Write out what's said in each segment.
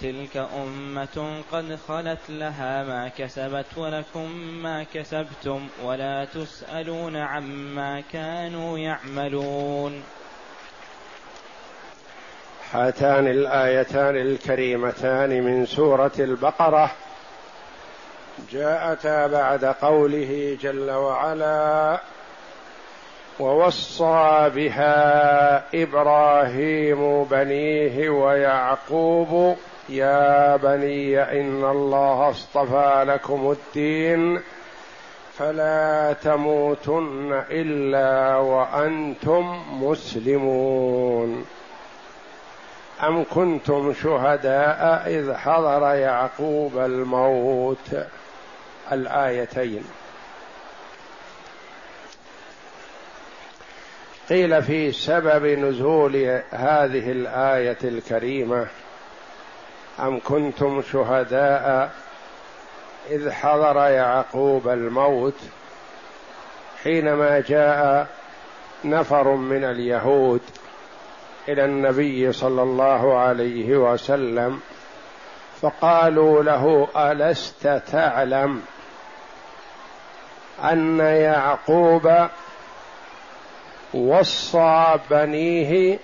تلك أمة قد خلت لها ما كسبت ولكم ما كسبتم ولا تسألون عما كانوا يعملون. هاتان الآيتان الكريمتان من سورة البقرة. جاءتا بعد قوله جل وعلا ووصى بها إبراهيم بنيه ويعقوب يا بني إن الله اصطفى لكم الدين فلا تموتن إلا وأنتم مسلمون. أم كنتم شهداء إذ حضر يعقوب الموت؟ الآيتين. قيل في سبب نزول هذه الآية الكريمة أم كنتم شهداء إذ حضر يعقوب الموت حينما جاء نفر من اليهود إلى النبي صلى الله عليه وسلم فقالوا له ألست تعلم أن يعقوب وصى بنيه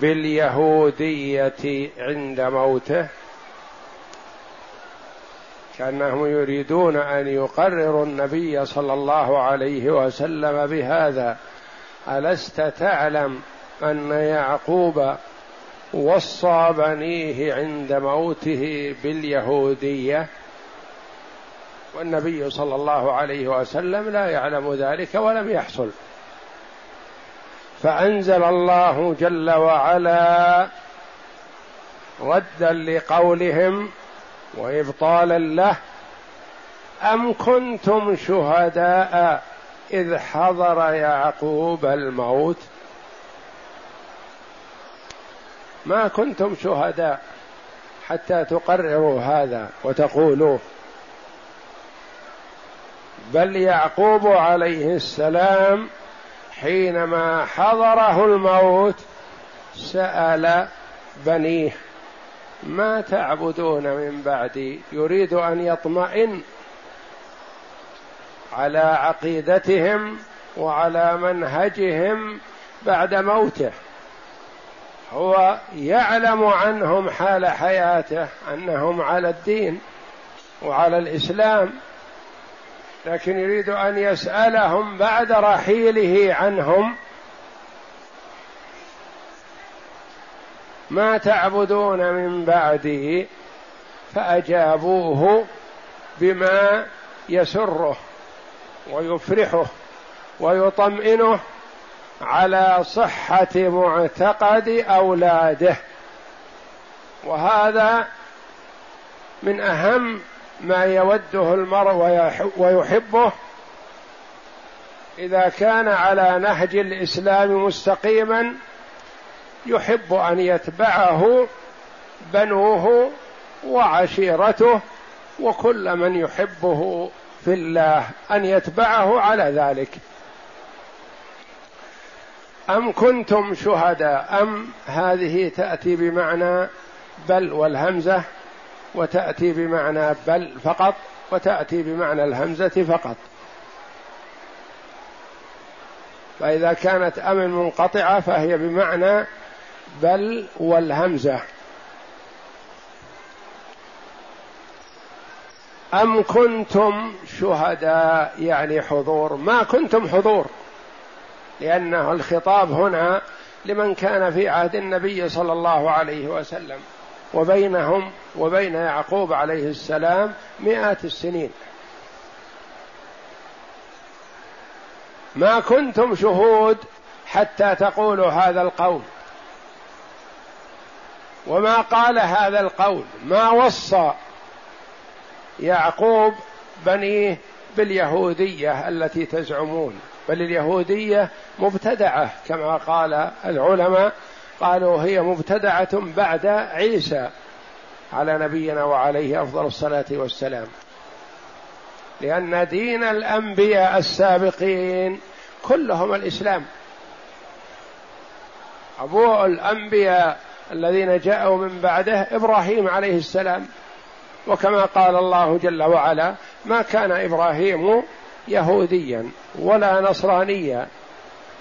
باليهودية عند موته. كأنهم يريدون أن يقرروا النبي صلى الله عليه وسلم بهذا. ألست تعلم أن يعقوب وصى بنيه عند موته باليهودية؟ والنبي صلى الله عليه وسلم لا يعلم ذلك ولم يحصل. فأنزل الله جل وعلا ردا لقولهم وإبطالا له أم كنتم شهداء إذ حضر يعقوب الموت؟ ما كنتم شهداء حتى تقرروا هذا وتقولوه بل يعقوب عليه السلام حينما حضره الموت سأل بنيه ما تعبدون من بعدي يريد أن يطمئن على عقيدتهم وعلى منهجهم بعد موته. هو يعلم عنهم حال حياته أنهم على الدين وعلى الإسلام لكن يريد أن يسألهم بعد رحيله عنهم ما تعبدون من بعده فأجابوه بما يسره ويفرحه ويطمئنه على صحة معتقد أولاده. وهذا من أهم ما يوده المرء ويحبه إذا كان على نهج الإسلام مستقيما يحب أن يتبعه بنوه وعشيرته وكل من يحبه في الله أن يتبعه على ذلك. أم كنتم شهداء؟ أم هذه تأتي بمعنى بل والهمزة وتأتي بمعنى بل فقط وتأتي بمعنى الهمزة فقط. فإذا كانت أم منقطعة فهي بمعنى بل والهمزة. أم كنتم شهداء يعني حضور. ما كنتم حضور لأنه الخطاب هنا لمن كان في عهد النبي صلى الله عليه وسلم. وبينهم وبين يعقوب عليه السلام مئات السنين. ما كنتم شهود حتى تقولوا هذا القول. وما قال هذا القول. ما وصى يعقوب بنيه باليهودية التي تزعمون. بل اليهودية مبتدعة كما قال العلماء قالوا هي مبتدعة بعد عيسى على نبينا وعليه أفضل الصلاة والسلام. لأن دين الأنبياء السابقين كلهم الإسلام. أبو الأنبياء الذين جاءوا من بعده إبراهيم عليه السلام. وكما قال الله جل وعلا ما كان إبراهيم يهوديا ولا نصرانيا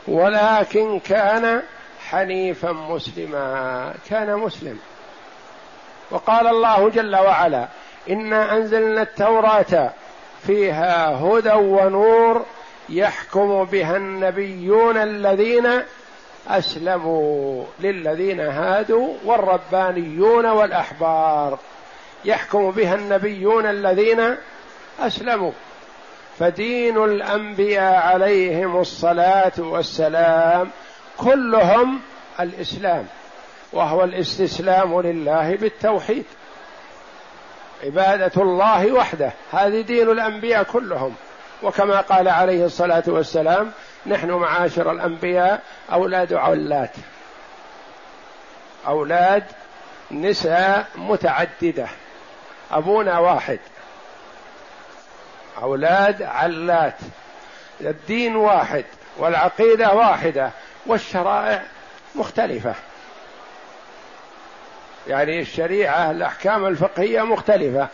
ولكن كان حنيفا مسلما كان مسلم. وقال الله جل وعلا إنا أنزلنا التوراة فيها هدى ونور يحكم بها النبيون الذين أسلموا للذين هادوا والربانيون والأحبار. يحكم بها النبيون الذين أسلموا. فدين الأنبياء عليهم الصلاة والسلام كلهم الإسلام وهو الاستسلام لله بالتوحيد عبادة الله وحده هذه دين الأنبياء كلهم. وكما قال عليه الصلاة والسلام نحن معاشر الأنبياء أولاد علات أولاد نساء متعددة أبونا واحد أولاد علات الدين واحد والعقيدة واحدة والشرائع مختلفة. يعني الشريعة الأحكام الفقهية مختلفة.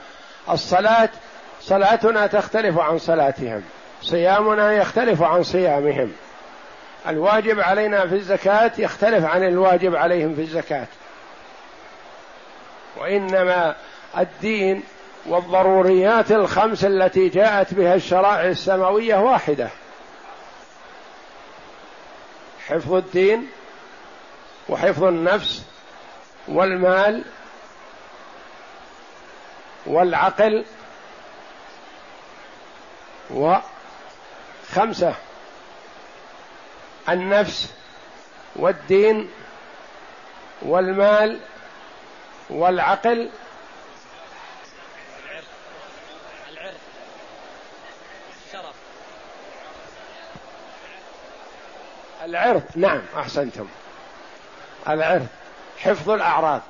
الصلاة صلاتنا تختلف عن صلاتهم. صيامنا يختلف عن صيامهم. الواجب علينا في الزكاة يختلف عن الواجب عليهم في الزكاة. وإنما الدين والضروريات الخمس التي جاءت بها الشرائع السماوية واحدة. حفظ الدين وحفظ النفس والمال والعقل وخمسة النفس والدين والمال والعقل العرض. نعم أحسنتم. العرض حفظ الأعراض.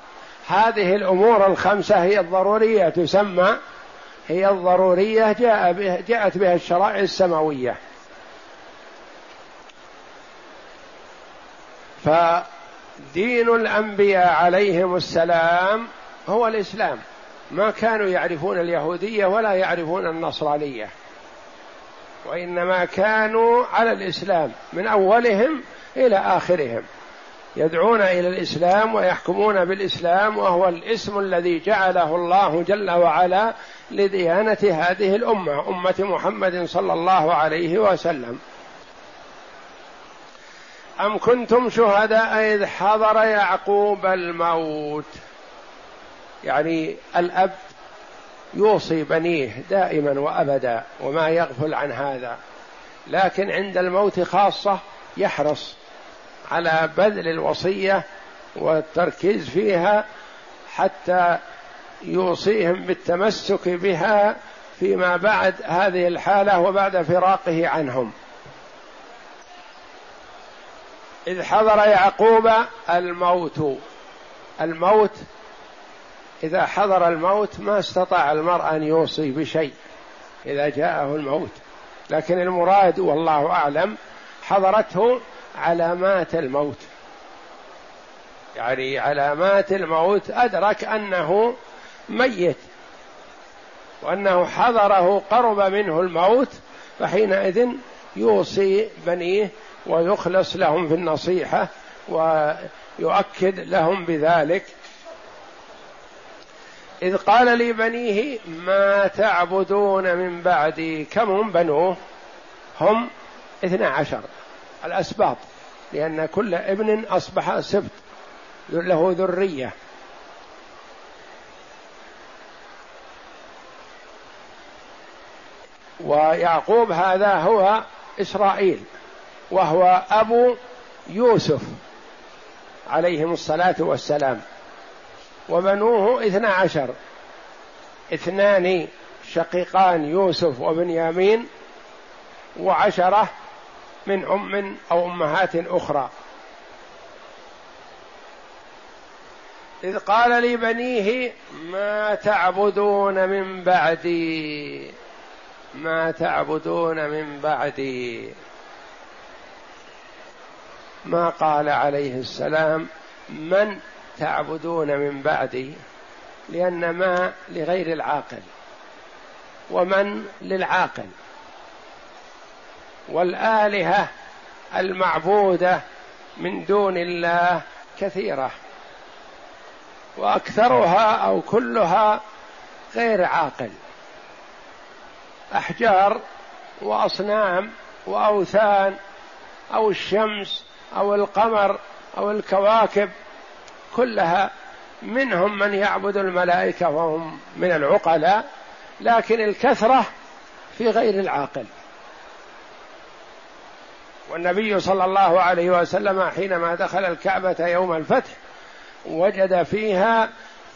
هذه الأمور الخمسة هي الضرورية تسمى هي الضرورية جاء به جاءت بها الشرائع السماوية. فدين الأنبياء عليهم السلام هو الإسلام. ما كانوا يعرفون اليهودية ولا يعرفون النصرانية. وإنما كانوا على الإسلام من أولهم إلى آخرهم. يدعون إلى الإسلام ويحكمون بالإسلام وهو الاسم الذي جعله الله جل وعلا لديانة هذه الأمة أمة محمد صلى الله عليه وسلم. أم كنتم شهداء إذ حضر يعقوب الموت؟ يعني الأب يوصي بنيه دائما وأبدا وما يغفل عن هذا. لكن عند الموت خاصة يحرص على بذل الوصية والتركيز فيها حتى يوصيهم بالتمسك بها فيما بعد هذه الحالة وبعد فراقه عنهم. إذ حضر يعقوب الموت الموت إذا حضر الموت ما استطاع المرء أن يوصي بشيء إذا جاءه الموت. لكن المراد والله أعلم حضرته علامات الموت. يعني علامات الموت أدرك أنه ميت. وأنه حضره قرب منه الموت فحينئذ يوصي بنيه ويخلص لهم في النصيحة ويؤكد لهم بذلك. إذ قال لبنيه ما تعبدون من بعدي? كم هم بنوه هم اثنا عشر. الأسباط. لأن كل ابن أصبح سبط. له ذرية. ويعقوب هذا هو إسرائيل وهو أبو يوسف عليهم الصلاة والسلام. وبنوه اثنا عشر. اثنان شقيقان يوسف وبنيامين وعشرة من أم أو أمهات أخرى. إذ قال لبنيه ما تعبدون من بعدي. ما تعبدون من بعدي. ما قال عليه السلام من تعبدون من بعدي لأن ما لغير العاقل ومن للعاقل. والآلهة المعبودة من دون الله كثيرة وأكثرها أو كلها غير عاقل. أحجار وأصنام وأوثان أو الشمس أو القمر أو الكواكب كلها منهم من يعبد الملائكة وهم من العقلاء لكن الكثرة في غير العاقل. والنبي صلى الله عليه وسلم حينما دخل الكعبة يوم الفتح وجد فيها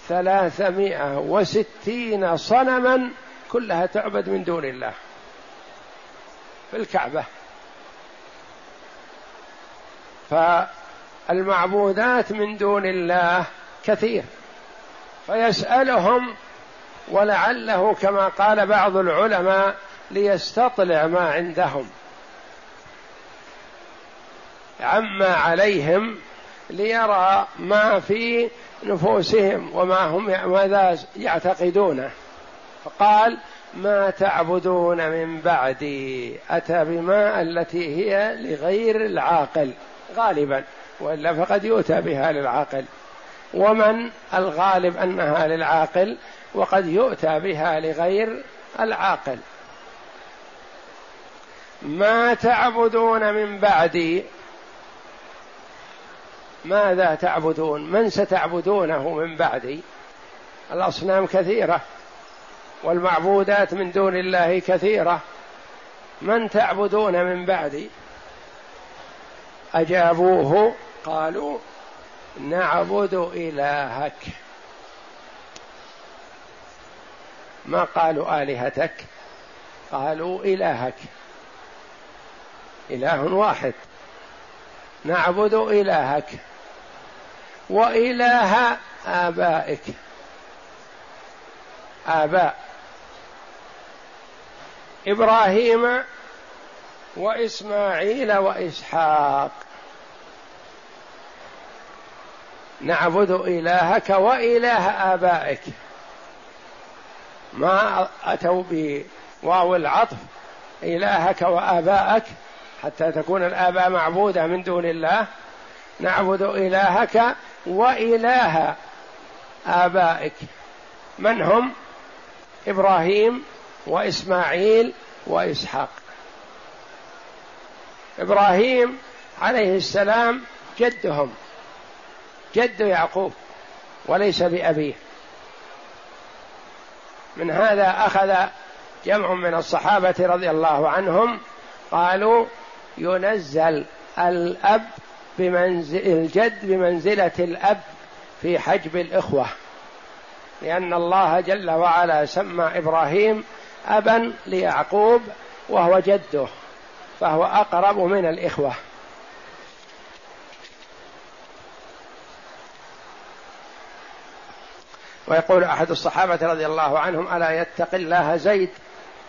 ثلاثمائة وستين صنما كلها تعبد من دون الله في الكعبة. فالمعبودات من دون الله كثير. فيسألهم ولعله كما قال بعض العلماء ليستطلع ما عندهم. عما عليهم ليرى ما في نفوسهم وما هم ماذا يعتقدونه فقال ما تعبدون من بعدي؟ أتى بما التي هي لغير العاقل. غالبا. وإلا فقد يؤتى بها للعاقل. ومن الغالب أنها للعاقل وقد يؤتى بها لغير العاقل. ما تعبدون من بعدي؟ ماذا تعبدون؟ من ستعبدونه من بعدي؟ الأصنام كثيرة والمعبودات من دون الله كثيرة. من تعبدون من بعدي؟ أجابوه قالوا نعبد إلهك. ما قالوا آلهتك؟ قالوا إلهك. إله واحد. نعبد إلهك. وإله آبائك. آباء. إبراهيم وإسماعيل وإسحاق. نعبد إلهك وإله آبائك. ما أتوا بواو العطف إلهك وآبائك حتى تكون الآباء معبودة من دون الله. نعبد إلهك وإله آبائك. من هم؟ إبراهيم وإسماعيل وإسحاق. إبراهيم عليه السلام جدهم. جد يعقوب وليس بأبيه. من هذا أخذ جمع من الصحابة رضي الله عنهم قالوا ينزل الأب بمنزل الجد بمنزلة الأب في حجب الإخوة لأن الله جل وعلا سمى إبراهيم أبا ليعقوب وهو جده فهو أقرب من الإخوة. ويقول أحد الصحابة رضي الله عنهم ألا يتق الله زيد؟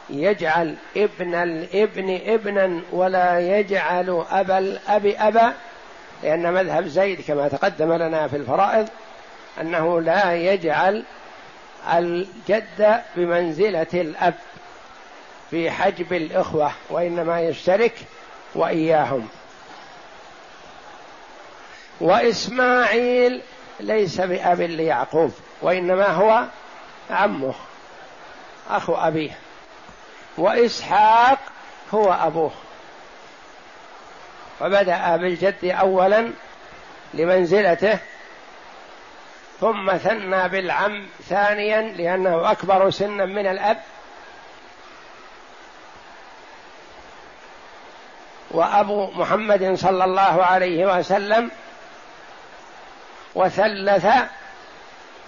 يجعل ابن الابن ابنا ولا يجعل أبا الأب أبا لأن مذهب زيد كما تقدم لنا في الفرائض أنه لا يجعل الجد بمنزلة الأب في حجب الإخوة وإنما يشترك وإياهم. وإسماعيل ليس بأب ليعقوب وإنما هو عمه أخو أبيه. وإسحاق هو أبوه. فبدأ بالجد أولا لمنزلته ثم ثنى بالعم ثانيا لأنه أكبر سنا من الأب. وأبو محمد صلى الله عليه وسلم وثلث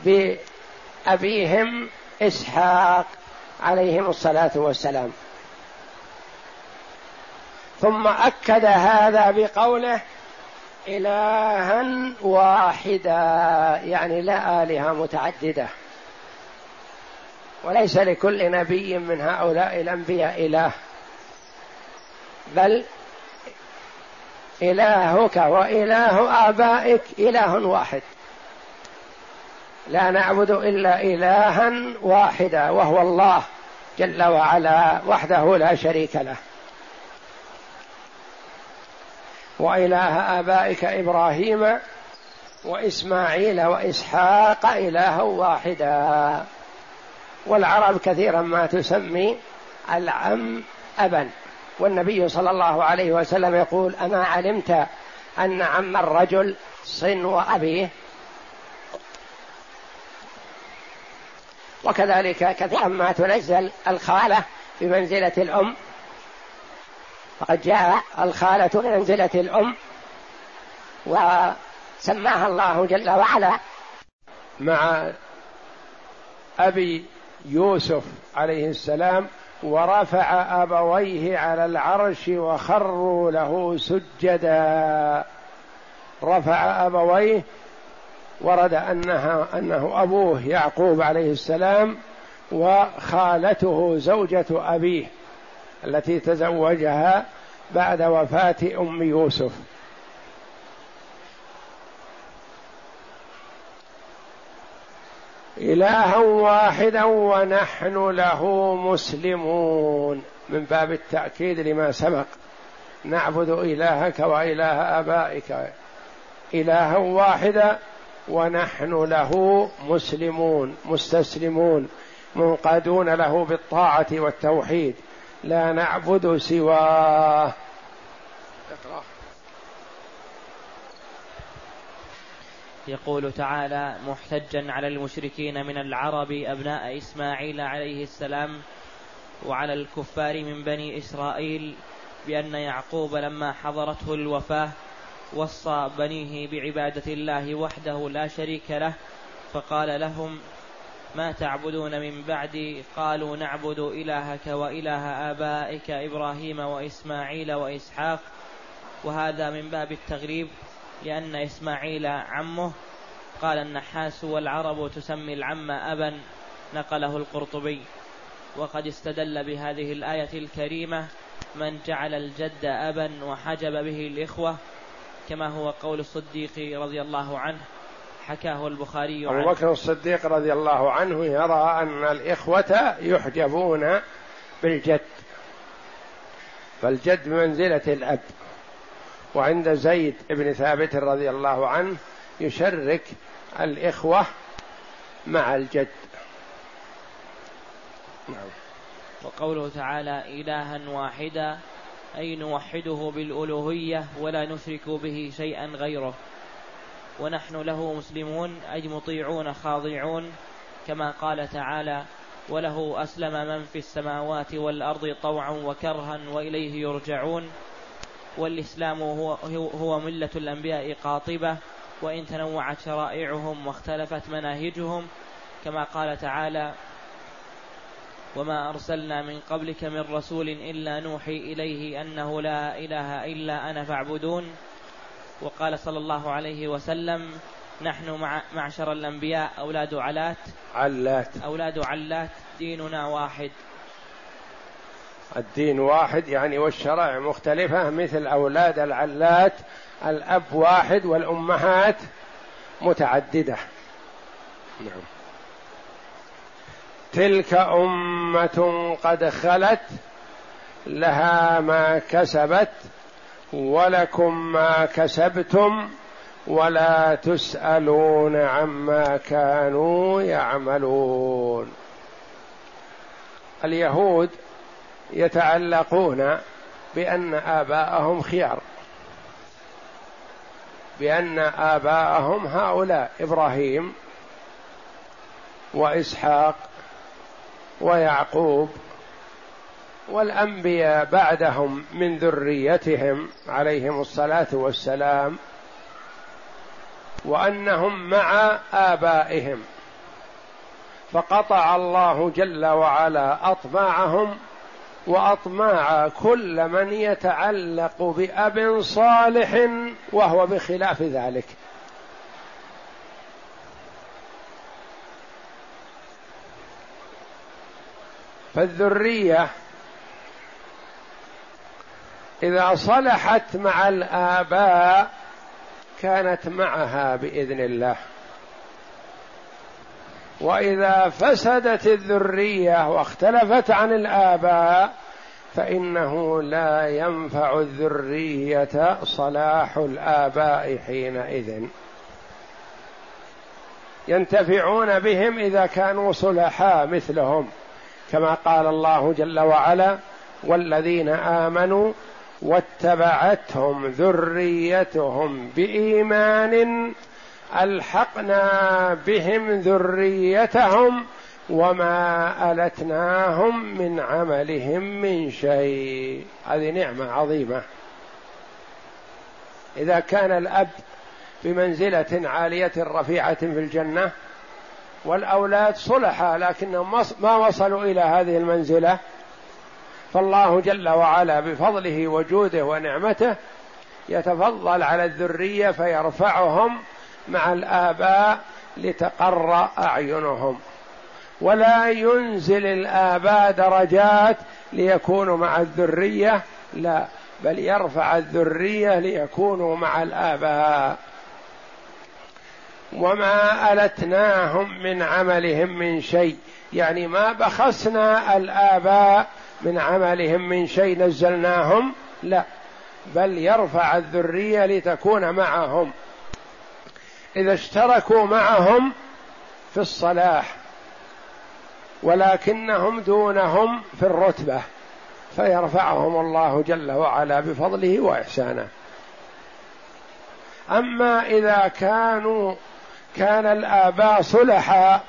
بأبيهم إسحاق عليهم الصلاة والسلام. ثم أكد هذا بقوله إلها واحدا يعني لا آلهة متعددة. وليس لكل نبي من هؤلاء الأنبياء إله. بل إلهك وإله آبائك إله واحد. لا نعبد إلا إلها واحدا وهو الله جل وعلا وحده لا شريك له. وإله آبائك إبراهيم وإسماعيل وإسحاق إلها واحدا. والعرب كثيرا ما تسمي العم أبا. والنبي صلى الله عليه وسلم يقول أما علمت أن عم الرجل صنو أبيه وكذلك كثيرا ما تنزل الخالة بمنزلة الأم. فقد جاء الخالة بمنزلة الأم وسماها الله جل وعلا مع أبي يوسف عليه السلام ورفع أبويه على العرش وخروا له سجدا. رفع أبويه ورد أنها أنه أبوه يعقوب عليه السلام وخالته زوجة أبيه التي تزوجها بعد وفاة أم يوسف. إلها واحدا ونحن له مسلمون. من باب التأكيد لما سبق. نعبد إلهك وإله آبائك. إلها واحدا ونحن له مسلمون مستسلمون منقادون له بالطاعة والتوحيد. لا نعبد سواه. اقرأ. يقول تعالى محتجا على المشركين من العرب أبناء إسماعيل عليه السلام وعلى الكفار من بني إسرائيل بأن يعقوب لما حضرته الوفاة وصى بنيه بعبادة الله وحده لا شريك له فقال لهم ما تعبدون من بعدي؟ قالوا نعبد إلهك وإله آبائك إبراهيم وإسماعيل وإسحاق وهذا من باب التغريب لأن إسماعيل عمه. قال النحاس والعرب تسمي العم أبا نقله القرطبي. وقد استدل بهذه الآية الكريمة من جعل الجد أبا وحجب به الإخوة كما هو قول الصديق رضي الله عنه حكاه البخاري أبو بكر الصديق رضي الله عنه يرى أن الإخوة يحجبون بالجد فالجد بمنزلة الأب. وعند زيد بن ثابت رضي الله عنه يشرك الإخوة مع الجد. نعم. وقوله تعالى إلها واحدا أي نوحده بالألوهية ولا نشرك به شيئا غيره. ونحن له مسلمون أي مطيعون خاضعون كما قال تعالى وله أسلم من في السماوات والأرض طوعا وكرها وإليه يرجعون والإسلام هو, هو ملة الأنبياء قاطبة وإن تنوعت شرائعهم واختلفت مناهجهم كما قال تعالى وما أرسلنا من قبلك من رسول إلا نوحي إليه أنه لا إله إلا أنا فاعبدون. وقال صلى الله عليه وسلم نحن مع معشر الأنبياء أولاد علات. علات. أولاد علات ديننا واحد. الدين واحد يعني والشرائع مختلفة مثل أولاد العلات الأب واحد والأمهات متعددة. نعم. تلك أمة قد خلت لها ما كسبت ولكم ما كسبتم ولا تسألون عما كانوا يعملون. اليهود يتعلقون بأن آباءهم خيار بأن آباءهم هؤلاء إبراهيم وإسحاق ويعقوب والأنبياء بعدهم من ذريتهم عليهم الصلاة والسلام وأنهم مع آبائهم فقطع الله جل وعلا أطماعهم وأطماع كل من يتعلق بأب صالح وهو بخلاف ذلك. فالذرية إذا صلحت مع الآباء كانت معها بإذن الله. وإذا فسدت الذرية واختلفت عن الآباء فإنه لا ينفع الذرية صلاح الآباء حينئذ. ينتفعون بهم إذا كانوا صلحاء مثلهم. كما قال الله جل وعلا والذين آمنوا واتبعتهم ذريتهم بإيمان ألحقنا بهم ذريتهم وما ألتناهم من عملهم من شيء. هذه نعمة عظيمة. إذا كان الأب بمنزلة عالية رفيعة في الجنة والأولاد صلحا لكنهم ما وصلوا إلى هذه المنزلة. فالله جل وعلا بفضله وجوده ونعمته يتفضل على الذرية فيرفعهم مع الآباء لتقر أعينهم. ولا ينزل الآباء درجات ليكونوا مع الذرية لا بل يرفع الذرية ليكونوا مع الآباء. وما ألتناهم من عملهم من شيء. يعني ما بخسنا الآباء من عملهم من شيء نزلناهم لا. بل يرفع الذرية لتكون معهم. إذا اشتركوا معهم في الصلاح ولكنهم دونهم في الرتبة فيرفعهم الله جل وعلا بفضله وإحسانه. أما إذا كانوا كان الآباء صلحا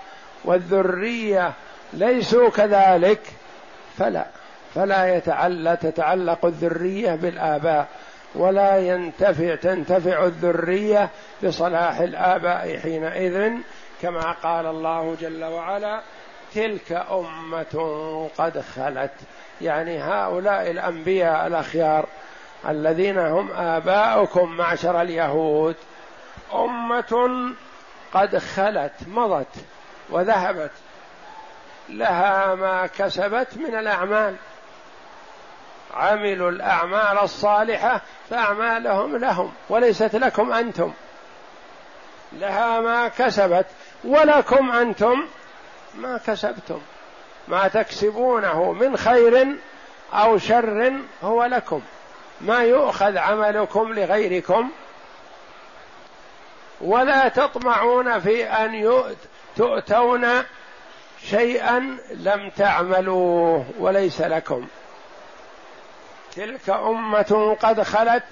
والذرية ليسوا كذلك. فلا فلا يتعلق تتعلق الذرية بالآباء ولا ينتفع تنتفع الذرية بصلاح الآباء حينئذ. كما قال الله جل وعلا تلك أمة قد خلت. يعني هؤلاء الأنبياء الأخيار الذين هم آباؤكم معشر اليهود. أمة قد خلت مضت وذهبت. لها ما كسبت من الأعمال. عملوا الأعمال الصالحة فأعمالهم لهم وليست لكم أنتم. لها ما كسبت ولكم أنتم ما كسبتم. ما تكسبونه من خير أو شر هو لكم. ما يؤخذ عملكم لغيركم ولا تطمعون في أن تؤتون شيئا لم تعملوه وليس لكم. تلك أمة قد خلت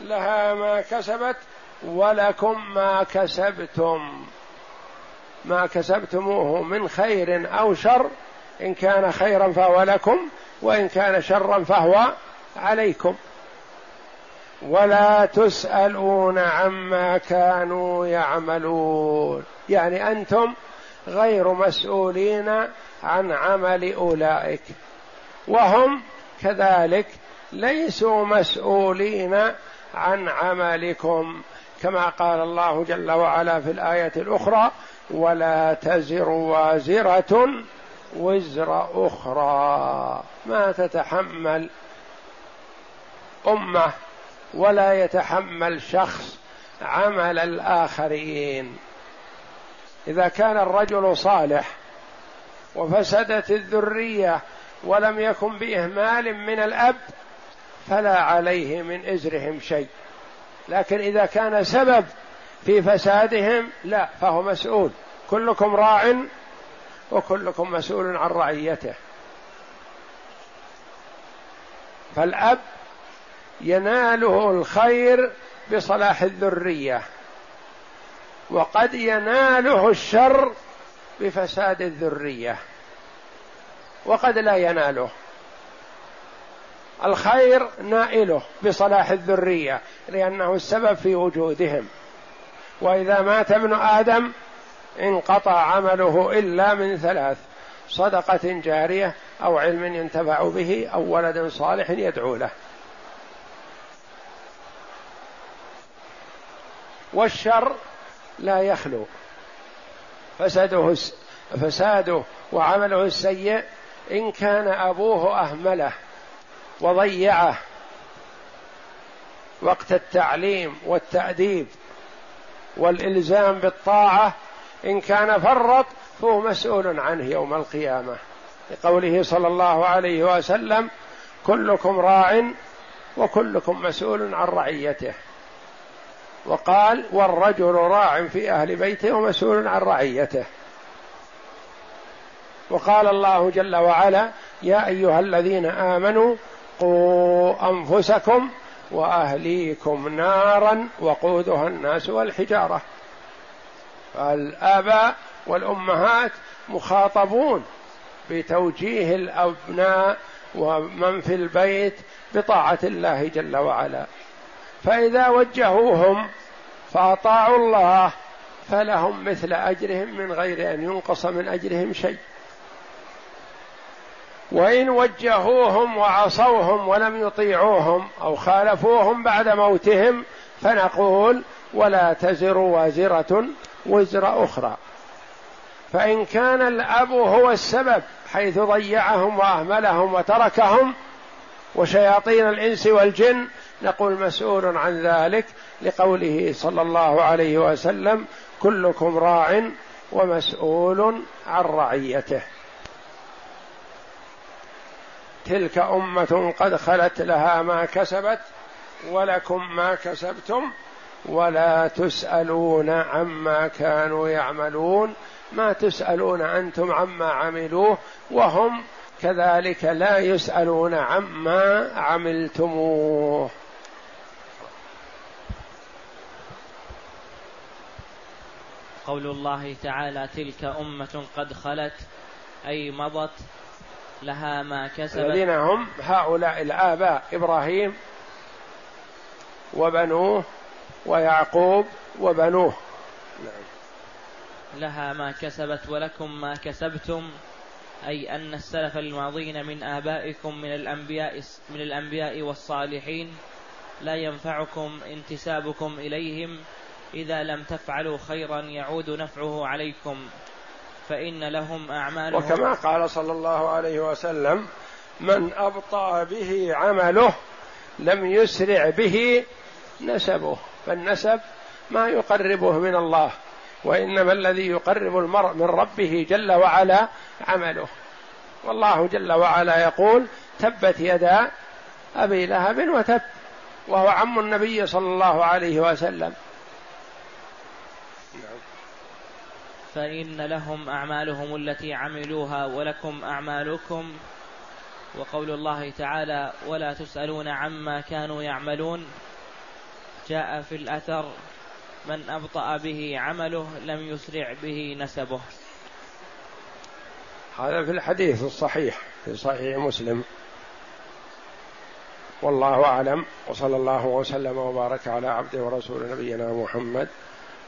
لها ما كسبت ولكم ما كسبتم. ما كسبتموه من خير أو شر إن كان خيرا فهو لكم وإن كان شرا فهو عليكم. ولا تسألون عما كانوا يعملون. يعني أنتم غير مسؤولين عن عمل أولئك. وهم كذلك ليسوا مسؤولين عن عملكم. كما قال الله جل وعلا في الآية الأخرى ولا تزر وازرة وزر أخرى. ما تتحمل أمة ولا يتحمل شخص عمل الآخرين. إذا كان الرجل صالح وفسدت الذرية ولم يكن بإهمال من الأب فلا عليه من إزرهم شيء. لكن إذا كان سبب في فسادهم لا فهو مسؤول. كلكم راع وكلكم مسؤول عن رعيته. فالأب يناله الخير بصلاح الذرية وقد يناله الشر بفساد الذرية وقد لا يناله. الخير نائله بصلاح الذرية لأنه السبب في وجودهم. وإذا مات ابن آدم انقطع عمله إلا من ثلاث صدقة جارية أو علم ينتفع به أو ولد صالح يدعو له. والشر لا يخلو. فساده فساده وعمله السيء إن كان أبوه أهمله وضيعه. وقت التعليم والتأديب والإلزام بالطاعة إن كان فرط فهو مسؤول عنه يوم القيامة. لقوله صلى الله عليه وسلم كلكم راع وكلكم مسؤول عن رعيته. وقال والرجل راع في أهل بيته ومسؤول عن رعيته. وقال الله جل وعلا يا أيها الذين آمنوا قوا أنفسكم وأهليكم نارا وقودها الناس والحجارة. الاباء والأمهات مخاطبون بتوجيه الأبناء ومن في البيت بطاعة الله جل وعلا. فإذا وجهوهم فأطاعوا الله فلهم مثل أجرهم من غير أن ينقص من أجرهم شيء. وإن وجهوهم وعصوهم ولم يطيعوهم أو خالفوهم بعد موتهم فنقول ولا تزر وازرة وزر أخرى. فإن كان الأب هو السبب حيث ضيعهم وأهملهم وتركهم وشياطين الإنس والجن نقول مسؤول عن ذلك لقوله صلى الله عليه وسلم كلكم راع ومسؤول عن رعيته. تلك أمة قد خلت لها ما كسبت ولكم ما كسبتم ولا تسألون عما كانوا يعملون. ما تسألون أنتم عما عملوه وهم كذلك لا يسألون عما عملتموه. قول الله تعالى تلك أمة قد خلت أي مضت لها ما كسبت الذين هم هؤلاء الآباء إبراهيم وبنوه ويعقوب وبنوه نعم. لها ما كسبت ولكم ما كسبتم أي أن السلف الماضين من آبائكم من الأنبياء من الأنبياء والصالحين لا ينفعكم انتسابكم إليهم إذا لم تفعلوا خيرا يعود نفعه عليكم فإن لهم أعمالهم. وكما قال صلى الله عليه وسلم من أبطأ به عمله لم يسرع به نسبه. فالنسب ما يقربه من الله وإنما الذي يقرب المرء من ربه جل وعلا عمله. والله جل وعلا يقول تبت يدا أبي لهب وتب. وهو عم النبي صلى الله عليه وسلم. فإن لهم أعمالهم التي عملوها ولكم أعمالكم وقول الله تعالى ولا تسألون عما كانوا يعملون جاء في الأثر من أبطأ به عمله لم يسرع به نسبه. هذا في الحديث الصحيح في صحيح مسلم. والله أعلم وصلى الله وسلم وبارك على عبده ورسول نبينا محمد